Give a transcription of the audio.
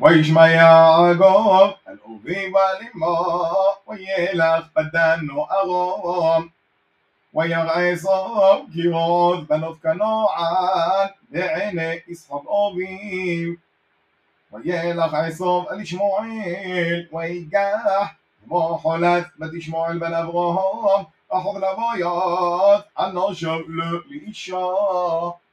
ويجمع يعقوب الأوبي بالمو ويلخ بدانو أغوم ويرى صوب بنوت بنوف كنوعان لعيني إسحب أوبي ويلخ عصوب الإشموعيل ويجاح بو حولت بد إشموعيل بن أبروهوم أحب لبويات أنو شبلو لإشوه